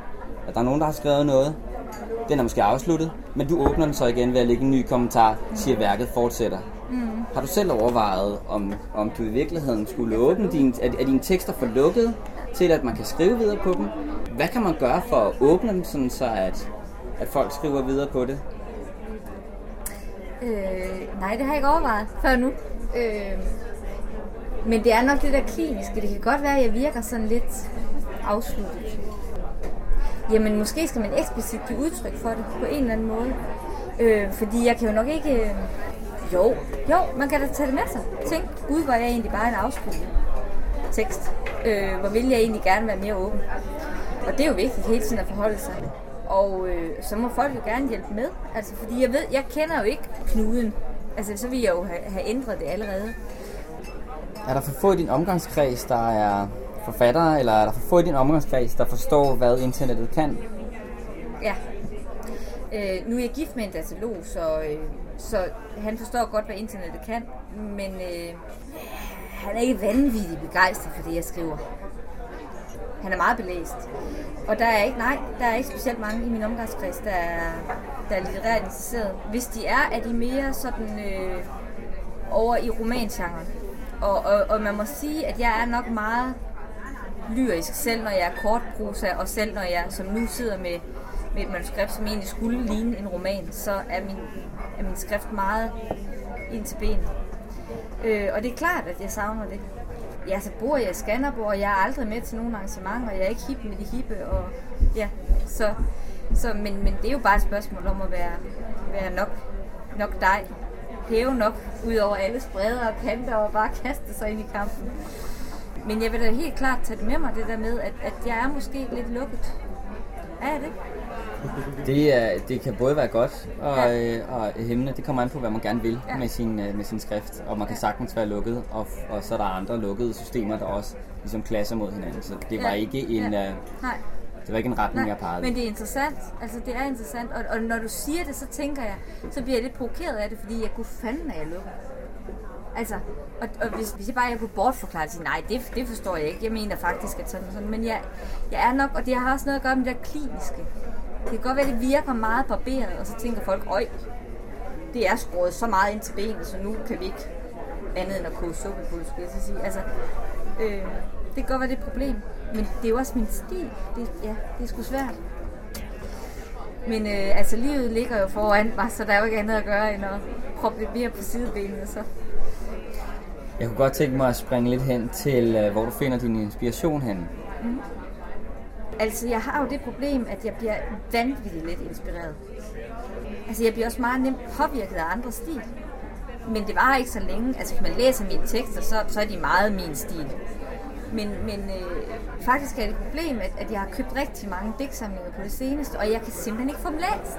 at der er nogen, der har skrevet noget, den er måske afsluttet, men du åbner den så igen ved at lægge en ny kommentar, siger værket fortsætter. Mm. Har du selv overvejet, om, om du i virkeligheden skulle åbne din, er, er dine tekster for lukket til, at man kan skrive videre på dem? Hvad kan man gøre for at åbne dem, sådan så at, at folk skriver videre på det? Øh, nej, det har jeg ikke overvejet før nu. Øh, men det er nok det der kliniske. Det kan godt være, at jeg virker sådan lidt afsluttet. Jamen, måske skal man eksplicit give udtryk for det på en eller anden måde. Øh, fordi jeg kan jo nok ikke... Øh, jo, jo, man kan da tage det med sig. Tænk, gud, hvor er jeg egentlig bare en afsluttet tekst. Øh, hvor vil jeg egentlig gerne være mere åben. Og det er jo vigtigt hele tiden at forholde sig. Og øh, så må folk jo gerne hjælpe med. Altså, fordi jeg ved, jeg kender jo ikke knuden. Altså, så vil jeg jo have, have ændret det allerede. Er der for få i din omgangskreds, der er forfattere, eller er der for få i din omgangskreds, der forstår, hvad internettet kan? Ja. Øh, nu er jeg gift med en datalog, så, øh, så han forstår godt, hvad internettet kan, men øh, han er ikke vanvittigt begejstret for det, jeg skriver. Han er meget belæst. Og der er ikke, nej, der er ikke specielt mange i min omgangskreds, der er, der er litterært interesseret. Hvis de er, er de mere sådan øh, over i romangenren. Og, og, og man må sige, at jeg er nok meget lyrisk, selv når jeg er kortprosa, og selv når jeg som nu sidder med, med et manuskript, som egentlig skulle ligne en roman, så er min, er min skrift meget ind til benet. Øh, og det er klart, at jeg savner det. Ja, så bor jeg i Skanderborg, og jeg er aldrig med til nogen arrangementer, jeg er ikke hip med de hippe, og ja, så, så men, men det er jo bare et spørgsmål om at være, være nok, nok dig, hæve nok ud over alle bredder og kanter og bare kaste sig ind i kampen. Men jeg vil da helt klart tage det med mig, det der med, at, at jeg er måske lidt lukket. Er jeg det? Det, er, det kan både være godt og, Ja. ja. og hæmmende. Det kommer an på, hvad man gerne vil Ja. med, sin, øh, med sin skrift. Og man kan sagtens være lukket, og, og så er der andre lukkede systemer, der også ligesom klasser mod hinanden. Så det var Ja. ikke en, Ja. ja. Nej. det var ikke en retning, jeg pegede. men det er interessant. Altså, det er interessant. Og, og når du siger det, så tænker jeg, så bliver jeg lidt provokeret af det, fordi jeg kunne fanden, at jeg lukker. Altså, og, og hvis, hvis jeg bare jeg kunne bortforklare det, nej, det, det forstår jeg ikke. Jeg mener faktisk, at sådan sådan. Men jeg, jeg er nok, og det har også noget at gøre med det kliniske. Det kan godt være, at det virker meget barberet, og så tænker folk, øj, det er skåret så meget ind til benet, så nu kan vi ikke andet end at koge suppe på det, skulle jeg så sige. Altså, øh, det kan godt være, det er et problem, men det er jo også min stil. Det, ja, det er sgu svært. Men øh, altså, livet ligger jo foran mig, så der er jo ikke andet at gøre, end at proppe lidt mere på sidebenene, så Jeg kunne godt tænke mig at springe lidt hen til, øh, hvor du finder din inspiration hen. Altså, jeg har jo det problem, at jeg bliver vanvittigt lidt inspireret. Altså, jeg bliver også meget nemt påvirket af andre stil. Men det var ikke så længe. Altså, hvis man læser mine tekster, så, så er de meget min stil. Men, men øh, faktisk er det et problem, at, at jeg har købt rigtig mange digtsamlinger på det seneste, og jeg kan simpelthen ikke få dem læst.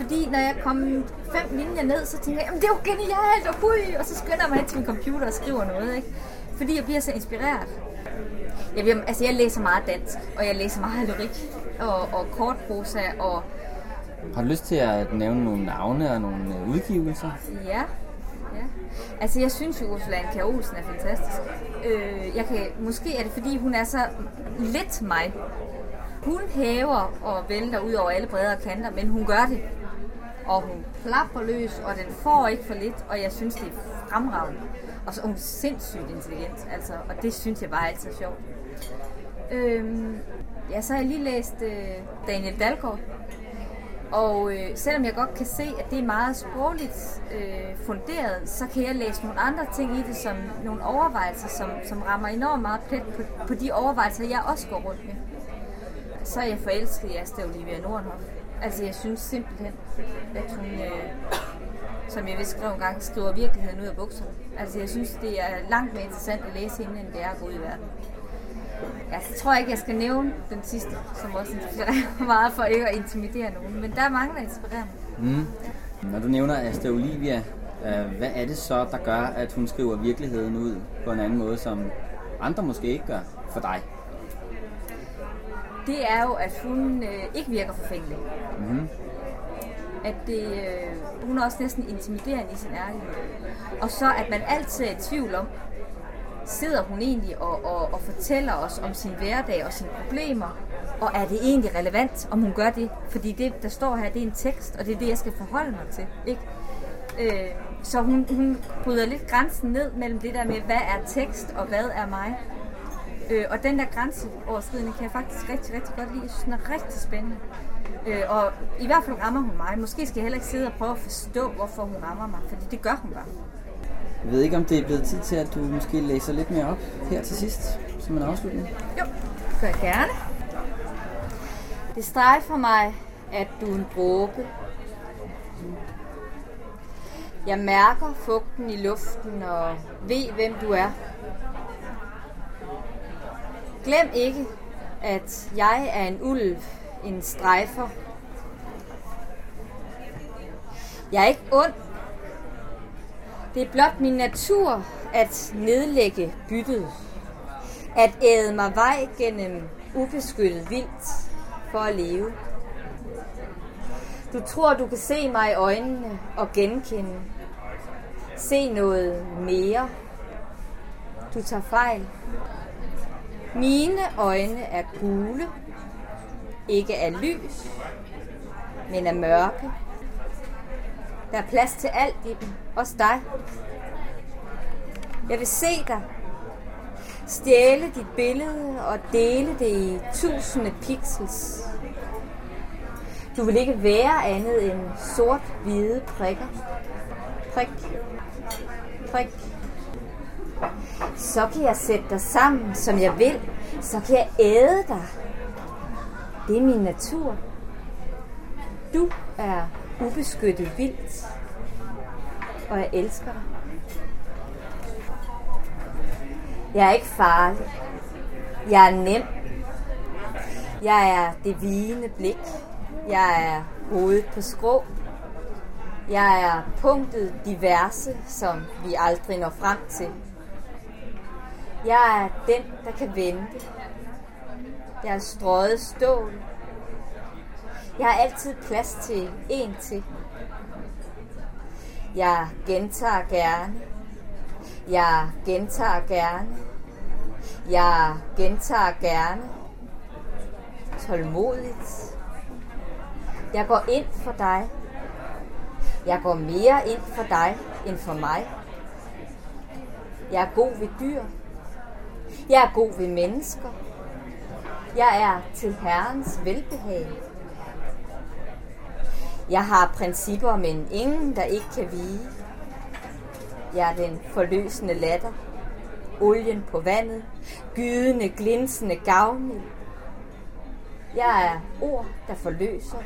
Fordi når jeg kommer fem linjer ned, så tænker jeg, jamen det er jo genialt, og hui, og så skynder jeg mig hen til min computer og skriver noget, ikke? Fordi jeg bliver så inspireret. Jeg, altså jeg læser meget dansk, og jeg læser meget lyrik, og, og kortprosa, og Har du lyst til at nævne nogle navne og nogle øh, udgivelser? ja, ja. Altså jeg synes jo, Ursula Anker Olsen er fantastisk. Øh, jeg kan, måske er det fordi, hun er så lidt mig. Hun hæver og vælter ud over alle bredere kanter, men hun gør det. Og hun plapper løs, og den får ikke for lidt, og jeg synes, det er fremragende. Og så er hun sindssygt intelligent, altså, og det synes jeg bare er altid sjovt. Øhm, ja, så har jeg lige læst øh, Daniel Dalgaard. Og øh, selvom jeg godt kan se, at det er meget sprogligt øh, funderet, så kan jeg læse nogle andre ting i det, som nogle overvejelser, som, som rammer enormt meget plet på, på de overvejelser, jeg også går rundt med. Så er jeg forelsket i Asta Olivia Nordenhoff. Altså, jeg synes simpelthen, at hun, øh, som jeg vist skrev en gang, skriver virkeligheden ud af bukserne. Altså, jeg synes, det er langt mere interessant at læse hende, end det er at gå ud i verden. Jeg tror ikke, jeg skal nævne den sidste, som også inspirerer [laughs] meget for ikke at intimidere nogen. Men der er mange, der inspirerer mig. Mm. Når du nævner Asta Olivia, øh, hvad er det så, der gør, at hun skriver virkeligheden ud på en anden måde, som andre måske ikke gør for dig? Det er jo, at hun øh, ikke virker forfængelig. Mm-hmm. At det, øh, hun er også næsten intimiderende i sin ærlighed. Og så, at man altid er i tvivl om, sidder hun egentlig og, og, og fortæller os om sin hverdag og sine problemer, og er det egentlig relevant, om hun gør det? Fordi det, der står her, det er en tekst, og det er det, jeg skal forholde mig til. Ikke? Øh, så hun, hun bryder lidt grænsen ned mellem det der med, hvad er tekst, og hvad er mig. Øh, og den der grænseoverskridende kan jeg faktisk rigtig, rigtig godt lide. Jeg synes, den er rigtig spændende. Øh, og i hvert fald rammer hun mig. Måske skal jeg heller ikke sidde og prøve at forstå, hvorfor hun rammer mig, fordi det gør hun bare. Jeg ved ikke, om det er blevet tid til, at du måske læser lidt mere op her til sidst, som en afslutning. Jo, det gør jeg gerne. Det strejfer mig, at du er en dråbe. Jeg mærker fugten i luften og ved, hvem du er. Glem ikke, at jeg er en ulv, en strejfer. Jeg er ikke ond. Det er blot min natur at nedlægge byttet. At æde mig vej gennem ubeskyttet vildt for at leve. Du tror, du kan se mig i øjnene og genkende. Se noget mere. Du tager fejl. Mine øjne er gule, ikke er lys, men er mørke. Der er plads til alt i dem, også dig. Jeg vil se dig, stjæle dit billede og dele det i tusinde pixels. Du vil ikke være andet end sort-hvide prikker. Prik, prik. Så kan jeg sætte dig sammen, som jeg vil. Så kan jeg æde dig. Det er min natur. Du er ubeskyttet vildt. Og jeg elsker dig. Jeg er ikke farlig. Jeg er nem. Jeg er det vigende blik. Jeg er hovedet på skrå. Jeg er punktet diverse, som vi aldrig når frem til. Jeg er den, der kan vente. Jeg har strøget stål. Jeg har altid plads til en til. Jeg gentager gerne. Jeg gentager gerne. Jeg gentager gerne. Tålmodigt. Jeg går ind for dig. Jeg går mere ind for dig end for mig. Jeg er god ved dyr. Jeg er god ved mennesker. Jeg er til Herrens velbehag. Jeg har principper, men ingen, der ikke kan vige. Jeg er den forløsende latter. Olien på vandet. Gydende, glinsende gavmild. Jeg er ord, der forløser.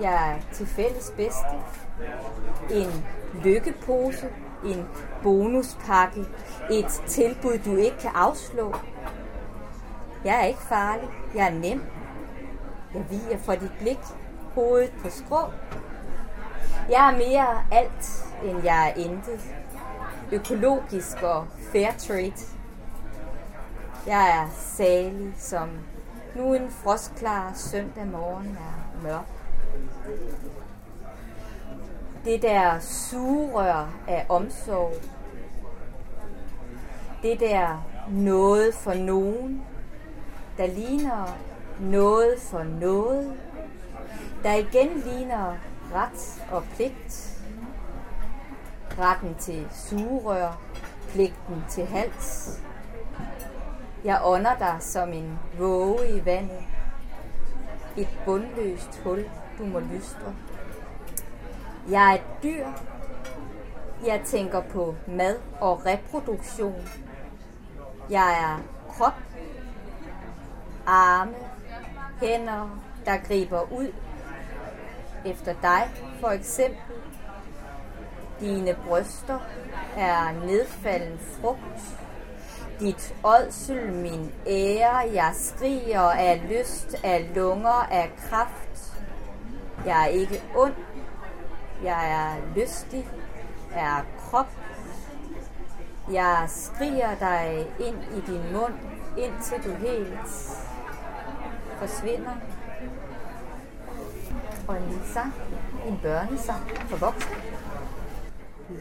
Jeg er til fælles bedste. En lykkepose. En bonuspakke. Et tilbud, du ikke kan afslå. Jeg er ikke farlig. Jeg er nem. Jeg viger for dit blik. Hovedet på skrå. Jeg er mere alt, end jeg er intet. Økologisk og fair trade. Jeg er salig, som nu en frostklar søndag morgen er mørk. Det der sugerør af omsorg. Det der noget for nogen, der ligner noget for noget, der igen ligner ret og pligt. Retten til sugerør, pligten til hals. Jeg ånder dig som en våge i vandet. Et bundløst hul, du må lystre. Jeg er et dyr. Jeg tænker på mad og reproduktion. Jeg er krop, arme, hænder, der griber ud efter dig, for eksempel. Dine bryster er nedfalden frugt. Dit ådsel min ære, jeg skriger af lyst, af lunger, af kraft. Jeg er ikke ond, jeg er lystig, er krop. Jeg skriger dig ind i din mund, indtil du helt forsvinder. Og en lille sang, en børnesang for voksne.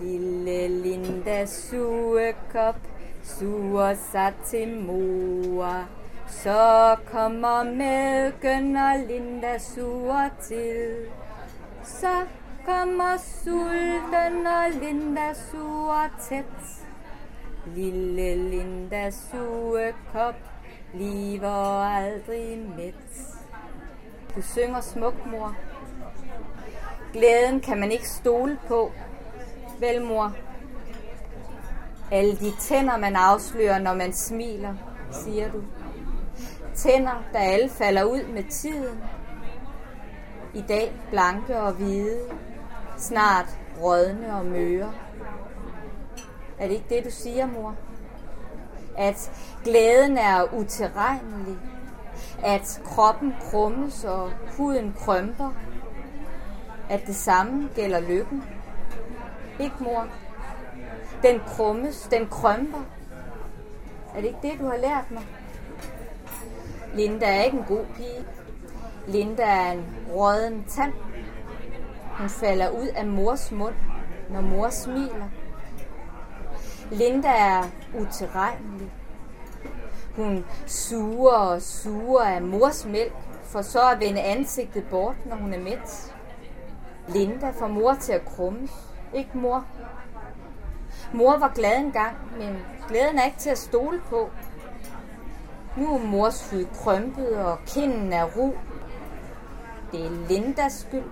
Lille Linda sugekop suger sig til mor. Så kommer mælken, og Linda suger til. Så kommer sulten, og Linda suger tæt. Lille Linda sugekop bliver aldrig mæt. Du synger smuk, mor. Glæden kan man ikke stole på. Vel, mor? Alle de tænder, man afslører, når man smiler, siger du. Tænder, der alle falder ud med tiden. I dag blanke og hvide. Snart rådne og møre. Er det ikke det, du siger, mor? At glæden er uterrenelig, At kroppen krummes og huden krømper. At det samme gælder lykken. Ikke, mor? Den krummes, den krømper. Er det ikke det, du har lært mig? Linda er ikke en god pige. Linda er en råden tand. Hun falder ud af mors mund, når mor smiler. Linda er utilregnelig. Hun suger og suger af mors mælk, for så at vende ansigtet bort, når hun er mæt. Linda får mor til at krumme, Ikke mor? Mor var glad engang, men glæden er ikke til at stole på. Nu er mors hud krømpet, og kinden er ru. Det er Lindas skyld.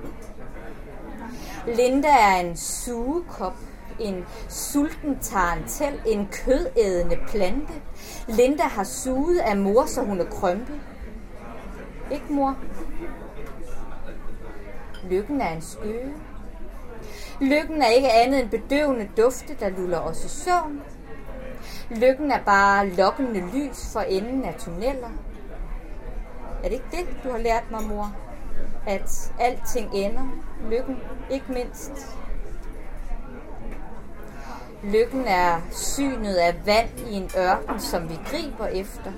Linda er en sugekop, en sulten tarantel, en kødædende plante. Linda har suget af mor, så hun er krømpet. Ikke mor? Lykken er en skøge. Lykken er ikke andet end bedøvende dufte, der luller os i søvn. Lykken er bare lokkende lys for enden af tunneller. Er det ikke det, du har lært mig, mor? At alting ender. Lykken, ikke mindst. Lykken er synet af vand i en ørken, som vi griber efter.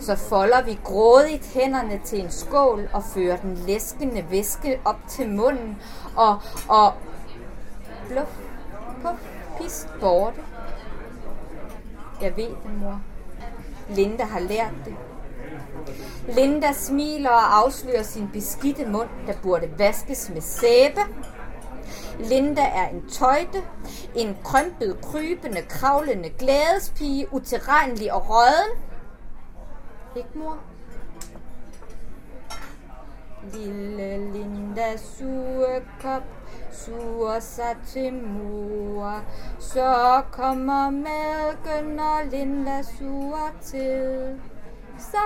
Så folder vi grådigt hænderne til en skål og fører den læskende væske op til munden og, og bluff, puff, pist borte. Jeg ved det, mor. Linda har lært det. Linda smiler og afslører sin beskidte mund, der burde vaskes med sæbe. Linda er en tøjte, en krømpet, krybende, kravlende glædespige, uterrenlig og røden. Ikke, mor? Lille Linda surkop suger sig til mor. Så kommer mælken, og Linda suger til. Så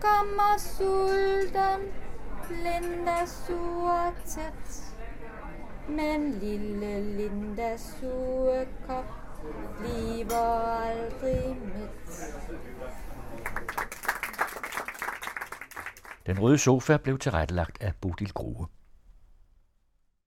kommer sulten, Linda suger tæt. Men lille Linda sugekop bliver aldrig mæt. Den røde sofa blev tilrettelagt af Bodil Grove.